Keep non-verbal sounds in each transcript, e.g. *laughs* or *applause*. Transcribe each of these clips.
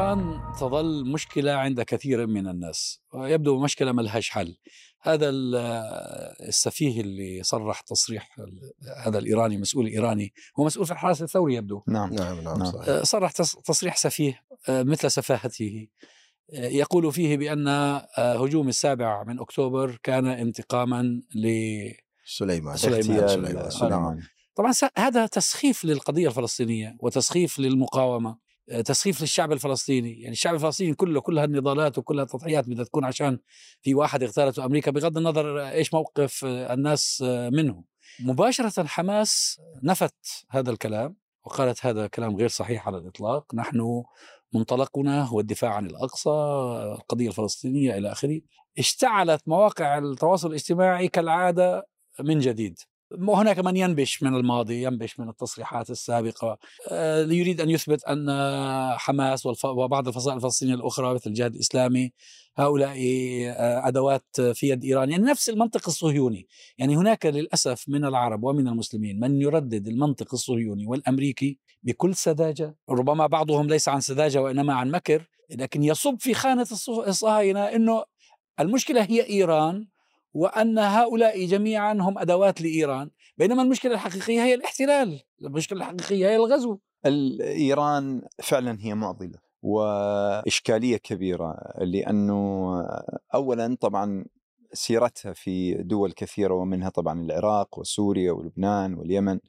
إيران تظل مشكلة عند كثير من الناس يبدو مشكلة ملهاش حل هذا السفيه اللي صرح تصريح هذا الإيراني مسؤول إيراني هو مسؤول في الحرس الثوري يبدو نعم نعم نعم, نعم. صحيح. صرح تصريح سفيه مثل سفاهته يقول فيه بأن هجوم السابع من أكتوبر كان انتقاما ل سليمان سليمان, سليمان. سليمان. طبعا هذا تسخيف للقضية الفلسطينية وتسخيف للمقاومة تسخيف للشعب الفلسطيني. يعني الشعب الفلسطيني كله كل هالنضالات وكل هالتضحيات بدها تكون عشان في واحد اغتالته أمريكا بغض النظر إيش موقف الناس منه. مباشرة حماس نفت هذا الكلام وقالت هذا كلام غير صحيح على الإطلاق. نحن منطلقنا هو الدفاع عن الأقصى القضية الفلسطينية إلى آخره. اشتعلت مواقع التواصل الاجتماعي كالعادة من جديد. وهناك من ينبش من الماضي ينبش من التصريحات السابقة. آه، يريد أن يثبت أن حماس وبعض الفصائل الفلسطينية الأخرى مثل الجهاد الإسلامي هؤلاء آه، أدوات في يد إيران. يعني نفس المنطق الصهيوني. يعني هناك للأسف من العرب ومن المسلمين من يردد المنطق الصهيوني والأمريكي بكل سذاجة. ربما بعضهم ليس عن سذاجة وإنما عن مكر لكن يصب في خانة الصهاينة أنه المشكلة هي إيران وأن هؤلاء جميعا هم أدوات لإيران بينما المشكلة الحقيقية هي الاحتلال. المشكلة الحقيقية هي الغزو. إيران فعلا هي معضلة وإشكالية كبيرة لأنه أولا طبعا سيرتها في دول كثيرة ومنها طبعا العراق وسوريا ولبنان واليمن.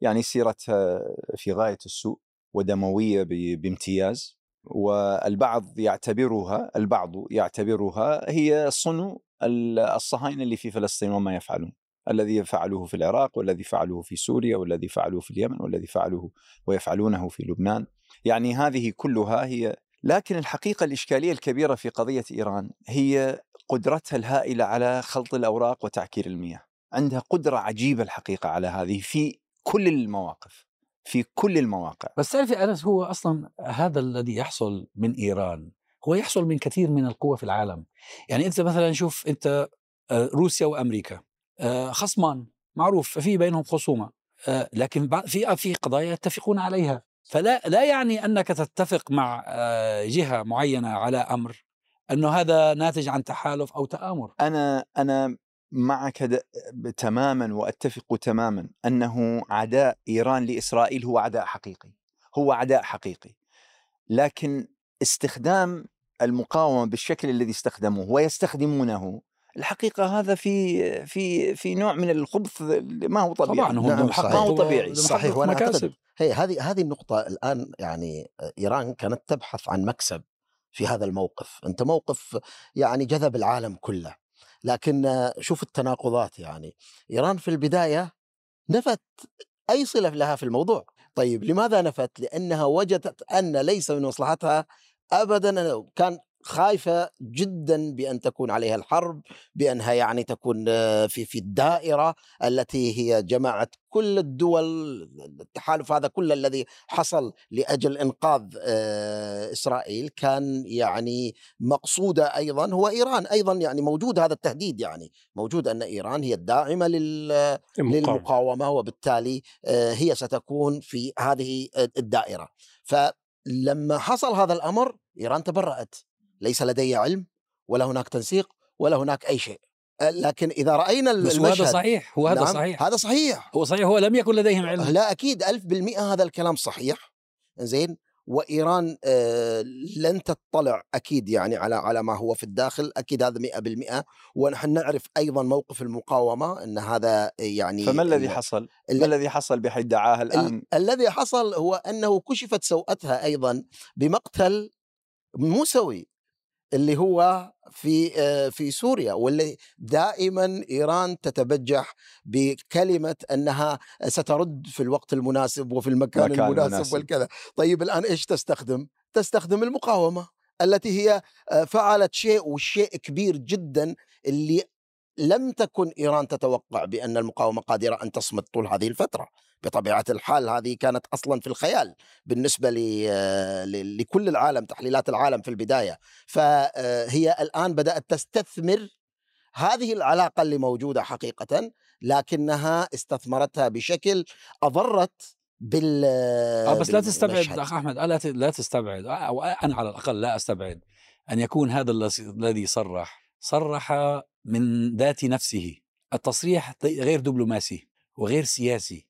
يعني سيرتها في غاية السوء ودموية بامتياز. والبعض يعتبرها البعض يعتبرها هي صنو الصهاينة اللي في فلسطين وما يفعلون. الذي فعلوه في العراق والذي فعلوه في سوريا والذي فعلوه في اليمن والذي فعلوه ويفعلونه في لبنان. يعني هذه كلها هي لكن الحقيقة الإشكالية الكبيرة في قضية إيران هي قدرتها الهائلة على خلط الأوراق وتعكير المياه. عندها قدرة عجيبة الحقيقة على هذه في كل المواقف في كل المواقع. بس تعرفي أنس هو أصلا هذا الذي يحصل من إيران هو يحصل من كثير من القوى في العالم. يعني أنت مثلا شوف أنت آه، روسيا وأمريكا آه، خصمان معروف في بينهم خصومة آه، لكن في في قضايا يتفقون عليها. فلا لا يعني أنك تتفق مع جهة معينة على أمر انه هذا ناتج عن تحالف أو تآمر. أنا أنا معك تماما وأتفق تماما أنه عداء إيران لإسرائيل هو عداء حقيقي هو عداء حقيقي. لكن استخدام المقاومة بالشكل الذي استخدموه ويستخدمونه. الحقيقة هذا في في في نوع من الخبث ما هو طبيعي. طبعا هو نعم ما هو طبيعي. صحيح وأنا أعتقد هي هذه هذه النقطة الآن يعني إيران كانت تبحث عن مكسب في هذا الموقف. أنت موقف يعني جذب العالم كله. لكن شوف التناقضات يعني. إيران في البداية نفت أي صلة لها في الموضوع. طيب لماذا نفت؟ لأنها وجدت أن ليس من مصلحتها ابدا كان خايفة جدا بأن تكون عليها الحرب بأنها يعني تكون في في الدائرة التي هي جمعت كل الدول التحالف هذا كله الذي حصل لأجل إنقاذ إسرائيل كان يعني مقصوده أيضا هو إيران أيضا يعني موجود هذا التهديد يعني موجود أن إيران هي الداعمة للمقاومة وبالتالي هي ستكون في هذه الدائرة. ف لما حصل هذا الأمر إيران تبرأت. ليس لدي علم ولا هناك تنسيق ولا هناك أي شيء. لكن إذا رأينا بس المشهد هذا صحيح هو هذا نعم صحيح. هذا صحيح. هو صحيح هو لم يكن لديهم علم. لا أكيد ألف بالمئة هذا الكلام صحيح. زين وإيران آه لن تطلع أكيد يعني على على ما هو في الداخل أكيد هذا 100% ونحن نعرف أيضا موقف المقاومة إن هذا يعني فما الذي حصل؟ ما الذي حصل بحيث دعاها الآن؟ ال الذي حصل هو أنه كشفت سوءتها أيضا بمقتل موسوي اللي هو في في سوريا واللي دائما إيران تتبجح بكلمة أنها سترد في الوقت المناسب وفي المكان المناسب, المناسب والكذا. طيب الآن إيش تستخدم؟ تستخدم المقاومة التي هي فعلت شيء وشيء كبير جدا اللي لم تكن إيران تتوقع بأن المقاومة قادرة أن تصمد طول هذه الفترة. بطبيعة الحال هذه كانت أصلا في الخيال بالنسبة لكل العالم تحليلات العالم في البداية. فهي الآن بدأت تستثمر هذه العلاقة اللي موجودة حقيقه لكنها استثمرتها بشكل أضرت بال آه بس لا تستبعد. أخ أحمد آه لا لا تستبعد. آه، أو أنا على الأقل لا أستبعد أن يكون هذا الذي صرح صرح من ذات نفسه التصريح غير دبلوماسي. وغير سياسي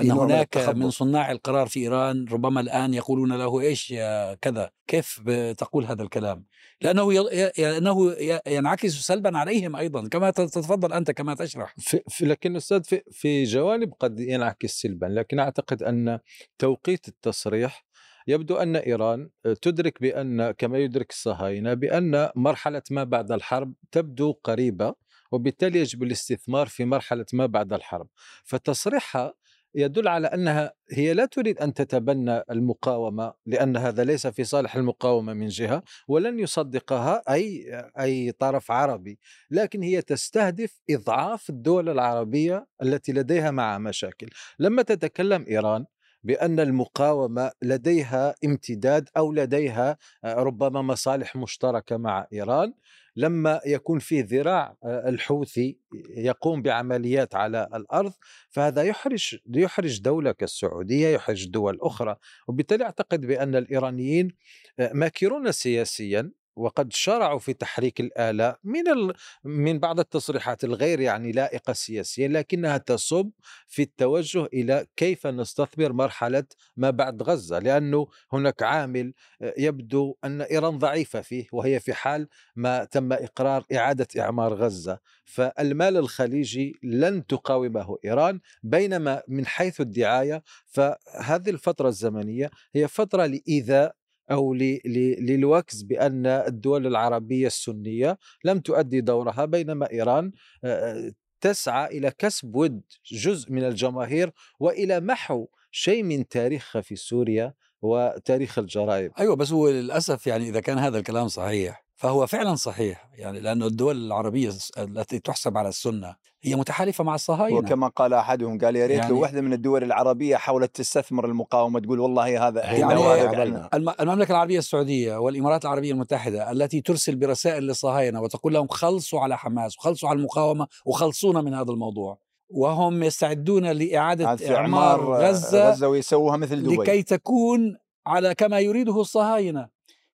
أن نوع من هناك. من صناع القرار في إيران ربما الآن يقولون له إيش يا كذا كيف تقول هذا الكلام لأنه ي- ينعكس سلبا عليهم أيضا كما تتفضل أنت كما تشرح في لكن أستاذ في, في جوانب قد ينعكس سلبا لكن أعتقد أن توقيت التصريح يبدو أن إيران تدرك بأن كما يدرك الصهاينة بأن مرحلة ما بعد الحرب تبدو قريبة وبالتالي يجب الاستثمار في مرحلة ما بعد الحرب. فتصريحها يدل على أنها هي لا تريد أن تتبنى المقاومة لأن هذا ليس في صالح المقاومة من جهة ولن يصدقها أي أي طرف عربي. لكن هي تستهدف إضعاف الدول العربية التي لديها مع مشاكل. لما تتكلم إيران بأن المقاومة لديها امتداد أو لديها آه، ربما مصالح مشتركة مع إيران. لما يكون في ذراع آه، الحوثي يقوم بعمليات على الأرض فهذا يحرج يحرج دوله كالسعوديه يحرج دول أخرى. وبالتالي أعتقد بأن الإيرانيين آه، ماكرون سياسيا وقد شرعوا في تحريك الآلاء من ال... من بعض التصريحات الغير يعني لائقة سياسيا لكنها تصب في التوجه إلى كيف نستثمر مرحلة ما بعد غزة لأنه هناك عامل آه، يبدو أن إيران ضعيفة فيه وهي في حال ما تم إقرار إعادة إعمار غزة. فالمال الخليجي لن تقاومه إيران بينما من حيث الدعاية فهذه الفترة الزمنية هي فترة لإيذاء ل- للوكز بأن الدول العربية السنية لم تؤدي دورها بينما إيران آه، تسعى إلى كسب ود جزء من الجماهير وإلى محو شيء من تاريخها في سوريا. وتاريخ الجرائم أيوه بس هو للأسف يعني إذا كان هذا الكلام صحيح فهو فعلا صحيح يعني لأنه الدول العربية الس- التي تحسب على السنة هي متحالفة مع الصهاينة وكما قال أحدهم قال يا ريت يعني- لو واحدة من الدول العربية حاولت تستثمر المقاومة تقول والله هذا يعني إحنا وهذا عملنا. فعلنا. الم- المملكة العربية السعودية والإمارات العربية المتحدة التي ترسل برسائل للصهاينة وتقول لهم خلصوا على حماس وخلصوا على المقاومة وخلصونا من هذا الموضوع وهم يستعدون إعمار إعمار غزة غزة ويسووها مثل دبي. لكي تكون على كما يريده الصهاينة.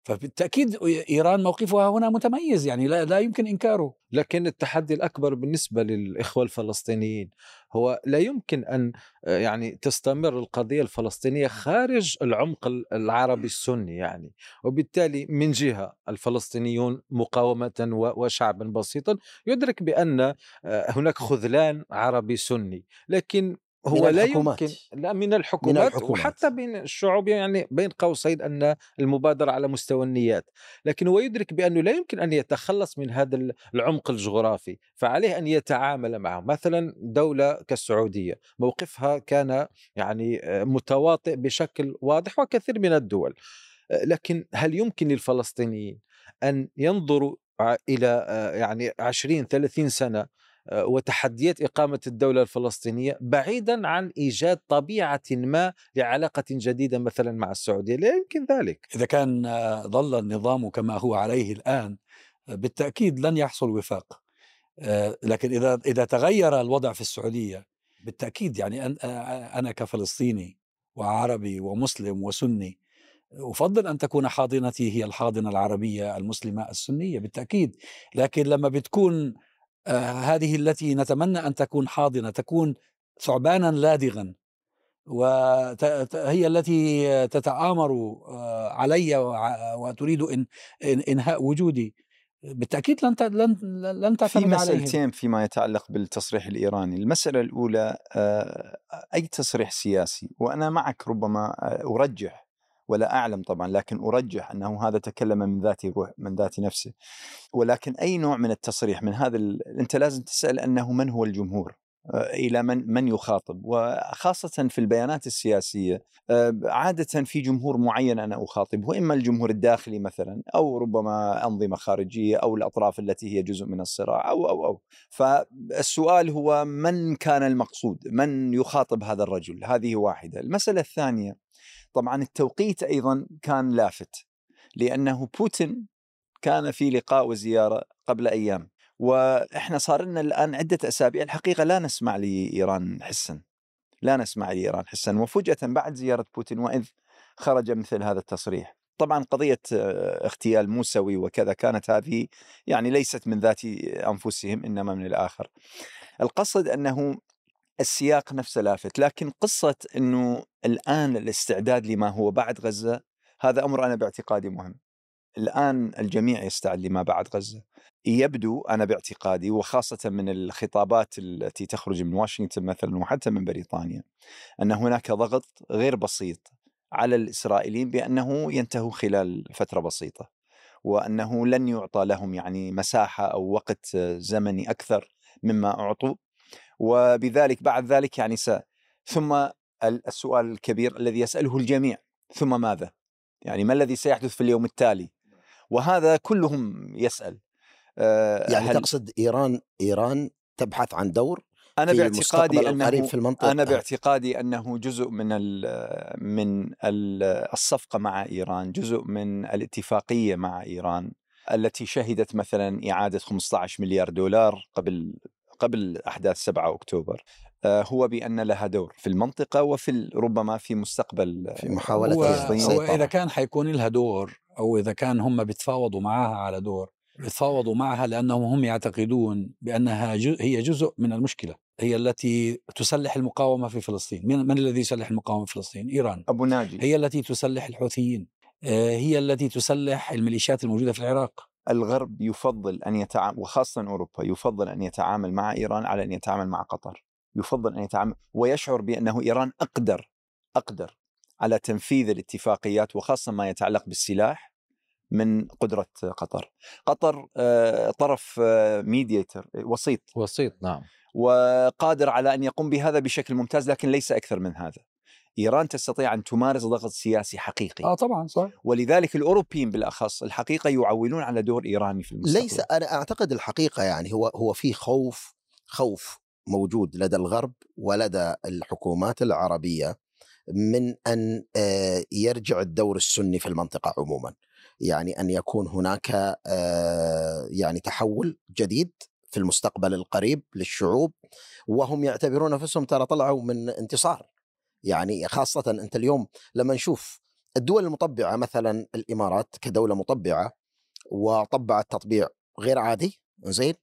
فبالتأكيد إيران موقفها هنا متميز يعني لا, لا يمكن إنكاره. لكن التحدي الأكبر بالنسبة للإخوة الفلسطينيين هو لا يمكن أن آه، يعني تستمر القضية الفلسطينية خارج العمق ال- العربي السني يعني. وبالتالي من جهة الفلسطينيون مقاومة وشعبا بسيطا يدرك بأن آه، هناك خذلان عربي سني. لكن هو من لا الحكومات. يمكن لا من الحكومات, الحكومات. وحتى بين الشعوب يعني بين قوسين أن المبادرة على مستوى النيات لكن هو يدرك بأنه لا يمكن أن يتخلص من هذا العمق الجغرافي فعليه أن يتعامل معه مثلا دولة كالسعودية موقفها كان يعني آه، متواطئ بشكل واضح وكثير من الدول آه، لكن هل يمكن للفلسطينيين أن ينظروا إلى آه، يعني 20 30 سنة وتحديات إقامة الدولة الفلسطينية بعيدا عن إيجاد طبيعة ما لعلاقة جديدة مثلا مع السعودية لا يمكن ذلك. إذا كان آه، ظل النظام كما هو عليه الآن آه، بالتأكيد لن يحصل وفاق. آه، لكن إذا إذا تغير الوضع في السعودية بالتأكيد يعني أن- أنا كفلسطيني وعربي ومسلم وسني أفضل أن تكون حاضنتي هي الحاضنة العربية المسلمة السنية بالتأكيد. لكن لما بتكون هذه التي نتمنى أن تكون حاضنة تكون ثعبانا لادغا وهي التي تتآمر آه، علي وتريد إن إن- إنهاء وجودي. بالتأكيد لن لن لن في تعتمد عليهم. مسألتين فيما يتعلق بالتصريح الإيراني. المسألة الأولى آه، أي تصريح سياسي؟ وأنا معك ربما آه، أرجح. ولا أعلم طبعا لكن أرجح أنه هذا تكلم من ذات روح من ذات نفسه ولكن أي نوع من التصريح من هذا ال... أنت لازم تسأل أنه من هو الجمهور؟ إلى من من يخاطب. وخاصة في البيانات السياسية آه، عادة في جمهور معين أنا أخاطبه إما الجمهور الداخلي مثلا أو ربما أنظمة خارجية أو الأطراف التي هي جزء من الصراع أو أو أو. فالسؤال هو من كان المقصود؟ من يخاطب هذا الرجل؟ هذه واحدة. المسألة الثانية طبعا التوقيت أيضا كان لافت لأنه بوتين كان في لقاء وزيارة قبل أيام. وإحنا صار لنا الآن عدة أسابيع الحقيقة لا نسمع لإيران حسا. لا نسمع لإيران حسا. وفجاه بعد زيارة بوتين وإذ خرج مثل هذا التصريح. طبعا قضية آه، اغتيال موسوي وكذا كانت هذه يعني ليست من ذات أنفسهم إنما من الآخر. القصد أنه السياق نفسه لافت لكن قصة إنه الآن الاستعداد لما هو بعد غزة هذا أمر أنا باعتقادي مهم. الآن الجميع يستعد لما بعد غزة يبدو أنا باعتقادي وخاصة من الخطابات التي تخرج من واشنطن مثلا وحتى من بريطانيا أن هناك ضغط غير بسيط على الإسرائيليين بأنه ينتهوا خلال فترة بسيطة وأنه لن يعطى لهم يعني مساحة أو وقت زمني أكثر مما أعطوا وبذلك بعد ذلك يعني س ثم السؤال الكبير الذي يسأله الجميع ثم ماذا؟ يعني ما الذي سيحدث في اليوم التالي؟ وهذا كلهم يسأل. آه، يعني هل تقصد إيران إيران تبحث عن دور أنا في باعتقادي أنه في المنطقة. أنا باعتقادي أنه جزء من ال من ال الصفقة مع إيران جزء من الاتفاقية مع إيران التي شهدت مثلا إعادة 15 مليار دولار قبل قبل أحداث 7 أكتوبر. آه، هو بأن لها دور في المنطقة وفي ربما في مستقبل في محاولة هو, هو إذا كان حيكون لها دور أو إذا كان هم بيتفاوضوا معها على دور بيتفاوضوا معها لأنهم هم يعتقدون بأنها هي جزء من المشكلة هي التي تسلح المقاومة في فلسطين. من, من الذي يسلح المقاومة في فلسطين؟ إيران. أبو ناجي. هي التي تسلح الحوثيين. آه، هي التي تسلح الميليشيات الموجودة في العراق. الغرب يفضل أن يتعامل وخاصة أوروبا يفضل أن يتعامل مع إيران على أن يتعامل مع قطر. يفضل أن يتعامل ويشعر بأنه إيران أقدر أقدر. على تنفيذ الاتفاقيات وخاصة ما يتعلق بالسلاح من قدرة قطر. قطر آه، طرف ميديتر آه، وسيط وسيط نعم وقادر على أن يقوم بهذا بشكل ممتاز لكن ليس أكثر من هذا. إيران تستطيع أن تمارس ضغط سياسي حقيقي. آه طبعا صح. ولذلك الأوروبيين بالأخص الحقيقة يعولون على دور إيراني في المستقبل. ليس أنا أعتقد الحقيقة يعني هو هو في خوف خوف موجود لدى الغرب ولدى الحكومات العربية من أن آه، يرجع الدور السني في المنطقة عموما. يعني أن يكون هناك آه، يعني تحول جديد في المستقبل القريب للشعوب وهم يعتبرون أنفسهم ترى طلعوا من انتصار يعني خاصة أنت اليوم لما نشوف الدول المطبعة مثلا الإمارات كدولة مطبعة وطبعت تطبيع غير عادي زين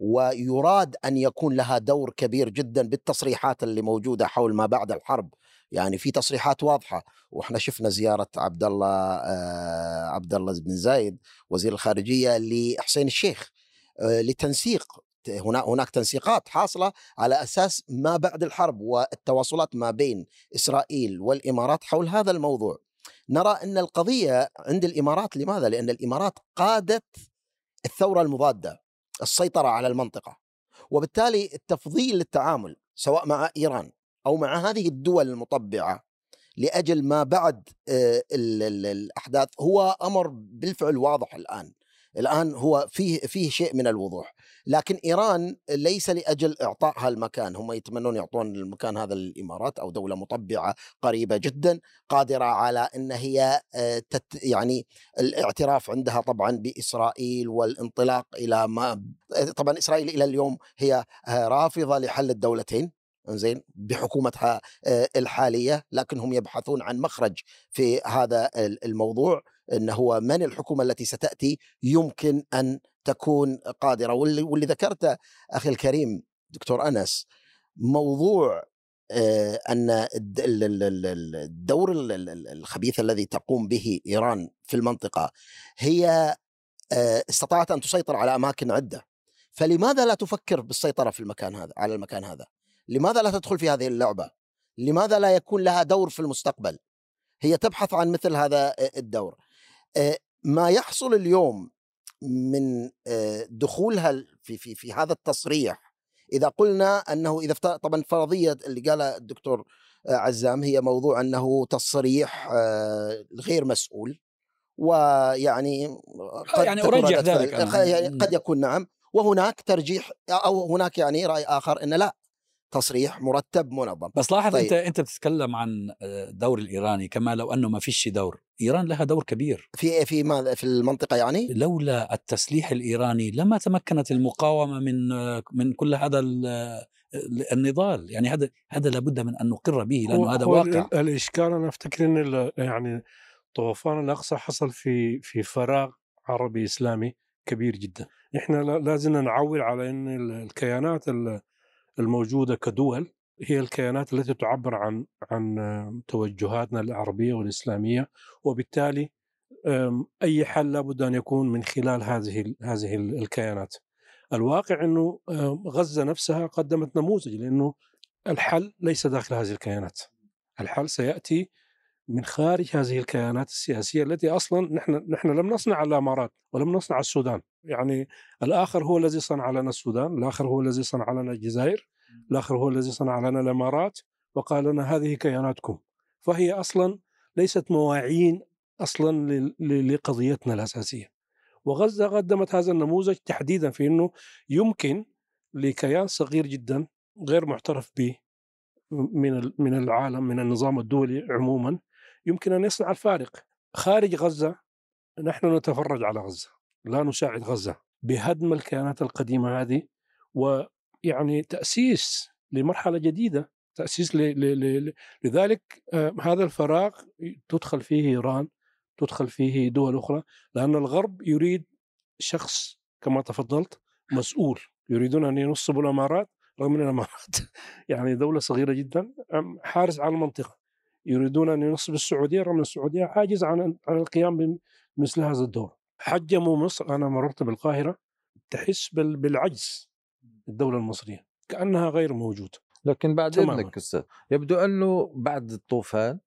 ويراد أن يكون لها دور كبير جدا بالتصريحات اللي موجودة حول ما بعد الحرب يعني في تصريحات واضحة وإحنا شفنا زيارة عبد الله آه عبد الله بن زايد وزير الخارجية لحسين الشيخ آه لتنسيق هنا هناك تنسيقات حاصلة على أساس ما بعد الحرب والتواصلات ما بين إسرائيل والإمارات حول هذا الموضوع. نرى أن القضية عند الإمارات لماذا؟ لأن الإمارات قادت الثورة المضادة السيطرة على المنطقة. وبالتالي التفضيل للتعامل سواء مع إيران أو مع هذه الدول المطبعة لأجل ما بعد آه، الأحداث هو أمر بالفعل واضح الآن. الآن هو فيه فيه شيء من الوضوح. لكن إيران ليس لأجل اعطائها المكان هم يتمنون يعطون المكان هذا للإمارات أو دولة مطبعة قريبة جدا قادرة على إن هي آه، يعني الاعتراف عندها طبعا بإسرائيل والانطلاق إلى ما طبعا إسرائيل إلى اليوم هي آه، رافضة لحل الدولتين. زين بحكومتها الحالية لكن هم يبحثون عن مخرج في هذا الموضوع إن هو من الحكومة التي ستأتي يمكن أن تكون قادرة. واللي, واللي ذكرته أخي الكريم دكتور أنس موضوع أن الدور الخبيث الذي تقوم به إيران في المنطقة هي استطاعت أن تسيطر على أماكن عدة. فلماذا لا تفكر بالسيطرة في المكان هذا على المكان هذا؟ لماذا لا تدخل في هذه اللعبة؟ لماذا لا يكون لها دور في المستقبل؟ هي تبحث عن مثل هذا الدور. ما يحصل اليوم من دخولها في في في هذا التصريح إذا قلنا أنه إذا طبعا فرضية اللي قالها الدكتور عزام هي موضوع أنه تصريح غير مسؤول ويعني قد يعني أرجح ذلك قد يكون نعم وهناك ترجيح أو هناك يعني رأي آخر إن لا تصريح مرتب منظم. بس لاحظ طيب. أنت أنت بتتكلم عن الدور آه، الإيراني كما لو أنه ما فيش دور. إيران لها دور كبير. في في ماذا في المنطقة يعني؟ لولا التسليح الإيراني لما تمكنت المقاومة من من كل هذا النضال. يعني هذا هذا لابد من أن نقر به لأنه هذا واقع. ال- الإشكال أنا أفتكر إن يعني طوفان الأقصى حصل في في فراغ عربي إسلامي كبير جدا. إحنا لا- لازم نعول على إن ال- الكيانات ال- الموجودة كدول هي الكيانات التي تعبر عن عن توجهاتنا العربية والإسلامية وبالتالي أي حل لابد أن يكون من خلال هذه هذه ال- الكيانات. الواقع إنه غزة نفسها قدمت نموذج لأنه الحل ليس داخل هذه الكيانات. الحل سيأتي من خارج هذه الكيانات السياسية التي أصلا نحن نحن لم نصنع الإمارات ولم نصنع السودان، يعني الآخر هو الذي صنع لنا السودان، الآخر هو الذي صنع لنا الجزائر، الآخر هو الذي صنع لنا الإمارات وقال لنا هذه كياناتكم. فهي أصلا ليست مواعين ل- لقضيتنا الأساسية. وغزة قدمت هذا النموذج تحديدا في إنه يمكن لكيان صغير جدا غير معترف به من من العالم من النظام الدولي عموما يمكن أن يصنع الفارق خارج غزة نحن نتفرج على غزة لا نساعد غزة بهدم الكيانات القديمة هذه ويعني تأسيس لمرحلة جديدة تأسيس ل ل ل لذلك آه، هذا الفراغ تدخل فيه إيران تدخل فيه دول أخرى لأن الغرب يريد شخص كما تفضلت مسؤول يريدون أن ينصبوا الإمارات رغم إن الإمارات *laughs* يعني دولة صغيرة جدا حارس على المنطقة يريدون أن ينصبوا السعودية رغم إن السعودية عاجزه عن عن القيام بمثل هذا الدور. حجموا مصر أنا مررت بالقاهرة تحس بال- بالعجز الدولة المصرية كأنها غير موجودة لكن بعد. اذنك أستاذ يبدو أنه بعد الطوفان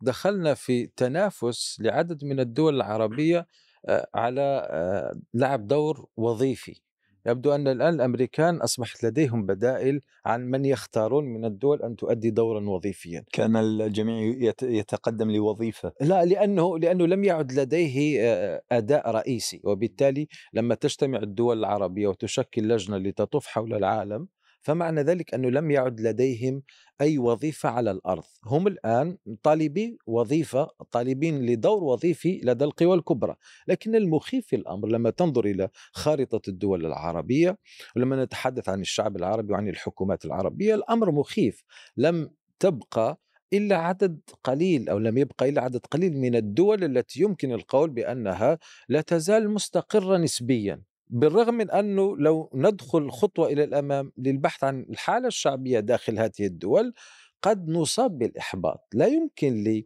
دخلنا في تنافس لعدد من الدول العربية آه، على آه، لعب دور وظيفي يبدو أن الآن الأمريكان أصبحت لديهم بدائل عن من يختارون من الدول أن تؤدي دورا وظيفيا. كان الجميع يت- يتقدم لوظيفة. لا لأنه لأنه لم يعد لديه أداء رئيسي وبالتالي لما تجتمع الدول العربية وتشكل لجنة لتطوف حول العالم فمعنى ذلك أنه لم يعد لديهم أي وظيفة على الأرض، هم الآن طالبي وظيفة طالبين لدور وظيفي لدى القوى الكبرى، لكن المخيف في الأمر لما تنظر إلى خارطة الدول العربية ولما نتحدث عن الشعب العربي وعن الحكومات العربية الأمر مخيف، لم تبقى إلا عدد قليل أو لم يبقى إلا عدد قليل من الدول التي يمكن القول بأنها لا تزال مستقرة نسبيا. بالرغم من أنه لو ندخل خطوة إلى الأمام للبحث عن الحالة الشعبية داخل هذه الدول قد نصاب بالإحباط. لا يمكن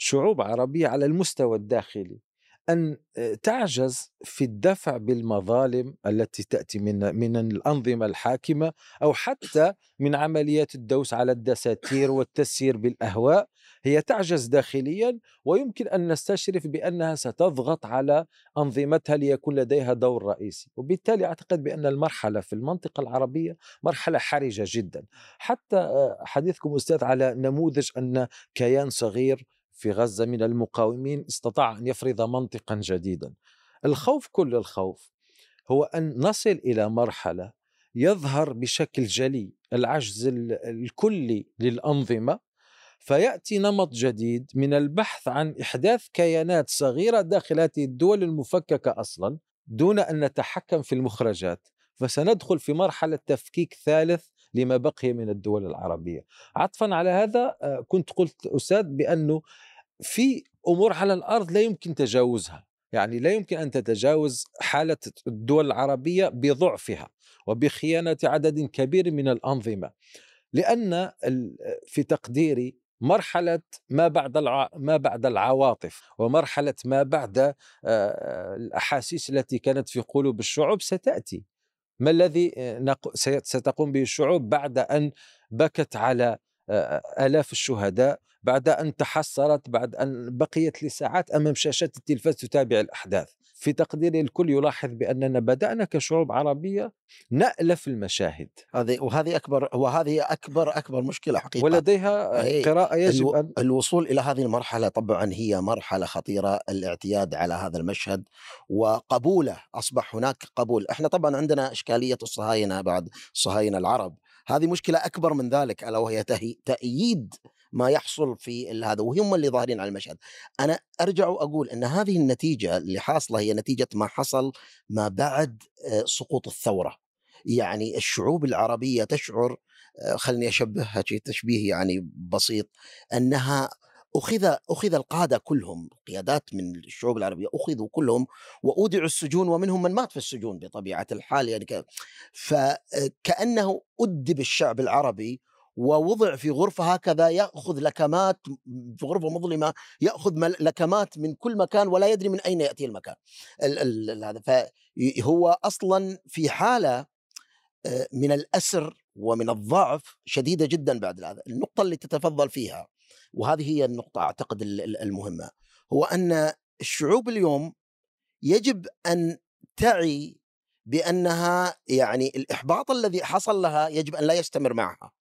لشعوب عربية على المستوى الداخلي أن تعجز في الدفع بالمظالم التي تأتي من من الأنظمة الحاكمة أو حتى من عمليات الدوس على الدساتير والتسيير بالأهواء. هي تعجز داخليا ويمكن أن نستشرف بأنها ستضغط على أنظمتها ليكون لديها دور رئيسي. وبالتالي أعتقد بأن المرحلة في المنطقة العربية مرحلة حرجة جدا. حتى حديثكم أستاذ على نموذج أن كيان صغير في غزة من المقاومين استطاع أن يفرض منطقا جديدا. الخوف كل الخوف هو أن نصل إلى مرحلة يظهر بشكل جلي العجز الكلي للأنظمة فيأتي نمط جديد من البحث عن إحداث كيانات صغيرة داخل هذه الدول المفككة أصلا دون أن نتحكم في المخرجات فسندخل في مرحلة تفكيك ثالث لما بقي من الدول العربية. عطفا على هذا كنت قلت أستاذ بأنه في أمور على الأرض لا يمكن تجاوزها، يعني لا يمكن أن تتجاوز حالة الدول العربية بضعفها وبخيانة عدد كبير من الأنظمة. لأن في تقديري مرحلة ما بعد الع... ما بعد العواطف ومرحلة ما بعد الأحاسيس التي كانت في قلوب الشعوب ستأتي. ما الذي ستقوم به الشعوب بعد أن بكت على آلاف الشهداء بعد أن تحسرت بعد أن بقيت لساعات أمام شاشات التلفاز تتابع الأحداث. في تقديري الكل يلاحظ بأننا بدأنا كشعوب عربية نألف المشاهد. هذه وهذه أكبر وهذه أكبر أكبر مشكلة حقيقة. ولديها قراءة يجب. أن الوصول إلى هذه المرحلة طبعا هي مرحلة خطيرة الاعتياد على هذا المشهد وقبوله أصبح هناك قبول. إحنا طبعا عندنا إشكالية الصهاينة بعد الصهاينة العرب. هذه مشكلة أكبر من ذلك ألا وهي تأييد ما يحصل في هذا وهم اللي ظاهرين على المشهد. أنا أرجع وأقول أن هذه النتيجة اللي حاصلة هي نتيجة ما حصل ما بعد سقوط الثورة. يعني الشعوب العربية تشعر آه، خلني أشبهها تشبيه يعني بسيط أنها أخذ أخذ القادة كلهم قيادات من الشعوب العربية أخذوا كلهم وأودعوا السجون ومنهم من مات في السجون بطبيعة الحال يعني فكأنه أدب الشعب العربي ووضع في غرفة هكذا يأخذ لكمات في غرفة مظلمة يأخذ مل- لكمات من كل مكان ولا يدري من أين يأتي المكان. ال- ال- ال- هذا فهو أصلا في حالة آه، من الأسر ومن الضعف شديدة جدا بعد هذا النقطة اللي تتفضل فيها وهذه هي النقطة أعتقد ال- ال- المهمة هو أن الشعوب اليوم يجب أن تعي بأنها يعني الإحباط الذي حصل لها يجب أن لا يستمر معها.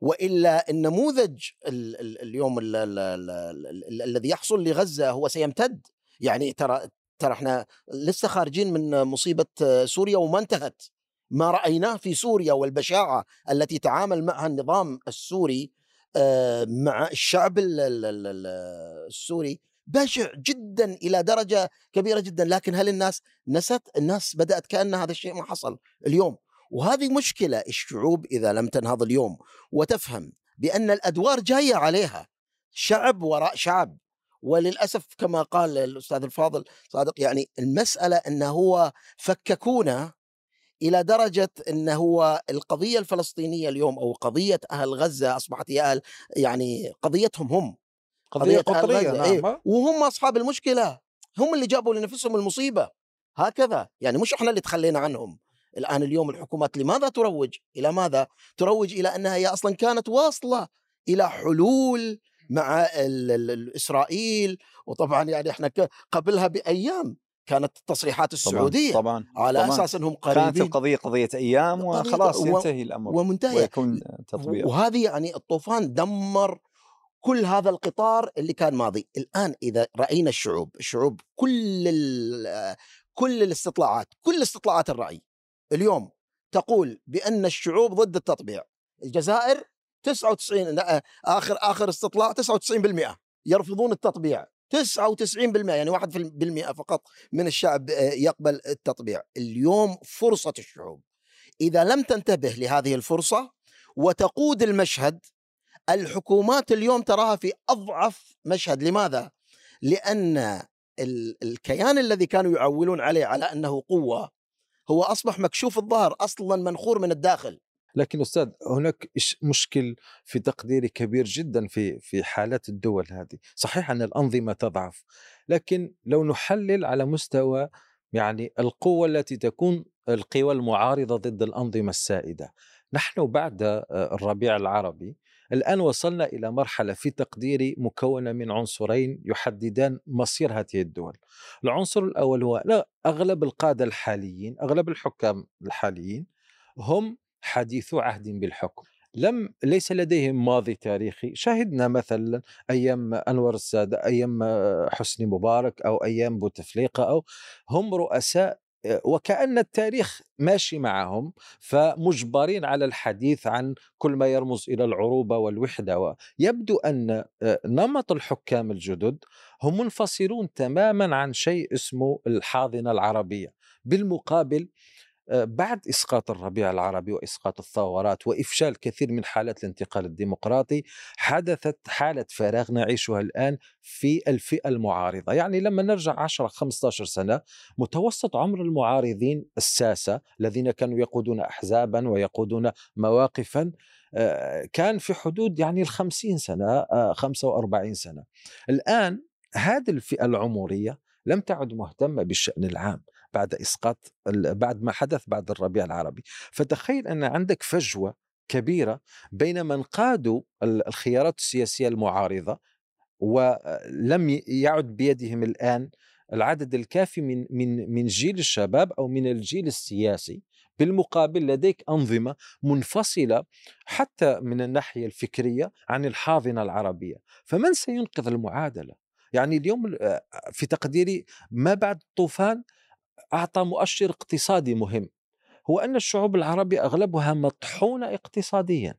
وإلا النموذج ال- ال- اليوم ال- ال- ال- ال- ال- الذي يحصل لغزة هو سيمتد. يعني ترى ترى إحنا لسه خارجين من مصيبة سوريا وما انتهت. ما رأيناه في سوريا والبشاعة التي تعامل معها النظام السوري آه، مع الشعب ال- ال- ال- ال- السوري بشع جدا إلى درجة كبيرة جدا. لكن هل الناس نست الناس بدأت كأن هذا الشيء ما حصل. اليوم وهذه مشكلة الشعوب إذا لم تنهض اليوم وتفهم بأن الأدوار جاية عليها شعب وراء شعب. وللأسف كما قال الأستاذ الفاضل صادق يعني المسألة انه هو فككونا إلى درجة انه هو القضية الفلسطينية اليوم أو قضية أهل غزة أصبحت هي أهل يعني قضيتهم هم. قضية أهل قطرية غزة، إيه، نعم وهم أصحاب المشكلة هم اللي جابوا لنفسهم المصيبة. هكذا يعني مش إحنا اللي تخلينا عنهم. الآن اليوم الحكومات لماذا تروج؟ إلى ماذا؟ تروج إلى أنها هي أصلا كانت واصلة إلى حلول مع ال- ال- ال- إسرائيل وطبعا يعني إحنا قبلها بأيام كانت التصريحات السعودية طبعا على طبعاً. أساس أنهم كانت قريبين. القضية قضية أيام وخلاص ينتهي الأمر ومنتهية. ويكون تطبيق. وهذه يعني الطوفان دمر كل هذا القطار اللي كان ماضي. الآن إذا رأينا الشعوب الشعوب كل كل الاستطلاعات كل استطلاعات الرأي اليوم تقول بأن الشعوب ضد التطبيع. الجزائر 99 لا، آخر آخر استطلاع 99% يرفضون التطبيع. 99% يعني 1% فقط من الشعب آه، يقبل التطبيع. اليوم فرصة الشعوب. إذا لم تنتبه لهذه الفرصة وتقود المشهد الحكومات اليوم تراها في أضعف مشهد. لماذا؟ لأن ال- الكيان الذي كانوا يعولون عليه على أنه قوة هو أصبح مكشوف الظهر أصلا منخور من الداخل. لكن أستاذ هناك مشكل في تقديري كبير جدا في في حالات الدول هذه، صحيح أن الأنظمة تضعف، لكن لو نحلل على مستوى يعني القوة التي تكون القوى المعارضة ضد الأنظمة السائدة، نحن بعد آه، الربيع العربي الآن وصلنا إلى مرحلة في تقديري مكونة من عنصرين يحددان مصير هذه الدول. العنصر الأول هو لا أغلب القادة الحاليين، أغلب الحكام الحاليين هم حديثو عهد بالحكم لم ليس لديهم ماضي تاريخي شاهدنا مثلا أيام أنور السادة أيام حسني مبارك أو أيام بوتفليقة أو هم رؤساء وكأن التاريخ ماشي معهم فمجبرين على الحديث عن كل ما يرمز إلى العروبة والوحدة. يبدو أن نمط الحكام الجدد هم منفصلون تماما عن شيء اسمه الحاضنة العربية. بالمقابل بعد إسقاط الربيع العربي وإسقاط الثورات وإفشال كثير من حالات الانتقال الديمقراطي حدثت حالة فراغ نعيشها الآن في الفئة المعارضة، يعني لما نرجع 10 15 سنة متوسط عمر المعارضين الساسة الذين كانوا يقودون احزابا ويقودون مواقفا كان في حدود يعني ال 50 سنه 45 سنة. الآن هذه الفئة العمرية لم تعد مهتمة بالشأن العام بعد إسقاط بعد ما حدث بعد الربيع العربي. فتخيل أن عندك فجوة كبيرة بين من قادوا الخيارات السياسية المعارضة ولم يعد بيدهم الآن العدد الكافي من من من جيل الشباب أو من الجيل السياسي بالمقابل لديك أنظمة منفصلة حتى من الناحية الفكرية عن الحاضنة العربية. فمن سينقذ المعادلة؟ يعني اليوم في تقديري ما بعد الطوفان أعطى مؤشر اقتصادي مهم هو أن الشعوب العربية أغلبها مطحونة اقتصاديا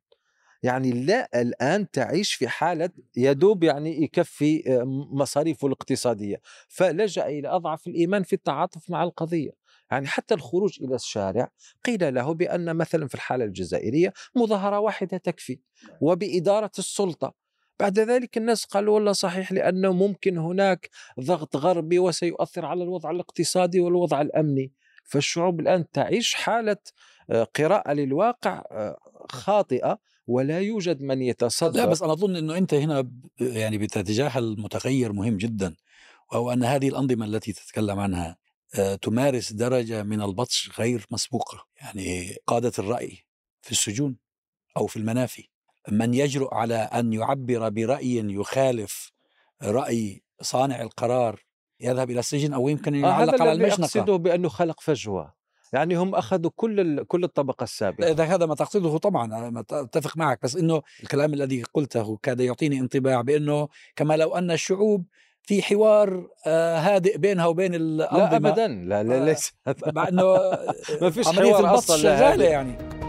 يعني لا الآن تعيش في حالة يدوب يعني يكفي مصاريفه الاقتصادية فلجأ إلى أضعف الإيمان في التعاطف مع القضية يعني حتى الخروج إلى الشارع قيل له بأن مثلا في الحالة الجزائرية مظاهرة واحدة تكفي وبإدارة السلطة بعد ذلك الناس قالوا والله صحيح لأنه ممكن هناك ضغط غربي وسيؤثر على الوضع الاقتصادي والوضع الأمني. فالشعوب الآن تعيش حالة آه، قراءة للواقع آه، خاطئة ولا يوجد من يتصدر. لا بس أنا أظن إنه أنت هنا يعني بتتجاهل متغير مهم جدا وهو أن هذه الأنظمة التي تتكلم عنها آه، تمارس درجة من البطش غير مسبوقة يعني قادة الرأي في السجون أو في المنافي. من يجرؤ على أن يعبر برأي يخالف رأي صانع القرار يذهب إلى السجن أو يمكن أن آه يعلق هذا على المشنقة؟ أقصده بأنه خلق فجوة. يعني هم أخذوا كل كل الطبقة السابقة. إذا هذا ما تقصده طبعا أنا أتفق معك بس إنه الكلام الذي قلته كاد يعطيني انطباع بأنه كما لو أن الشعوب في حوار آه، هادئ بينها وبين الأنظمة لا ابدا. لا لا آه، ليس. مع إنه *laughs* ما فيش حوار البطش أصلاً لا شغالة. يعني.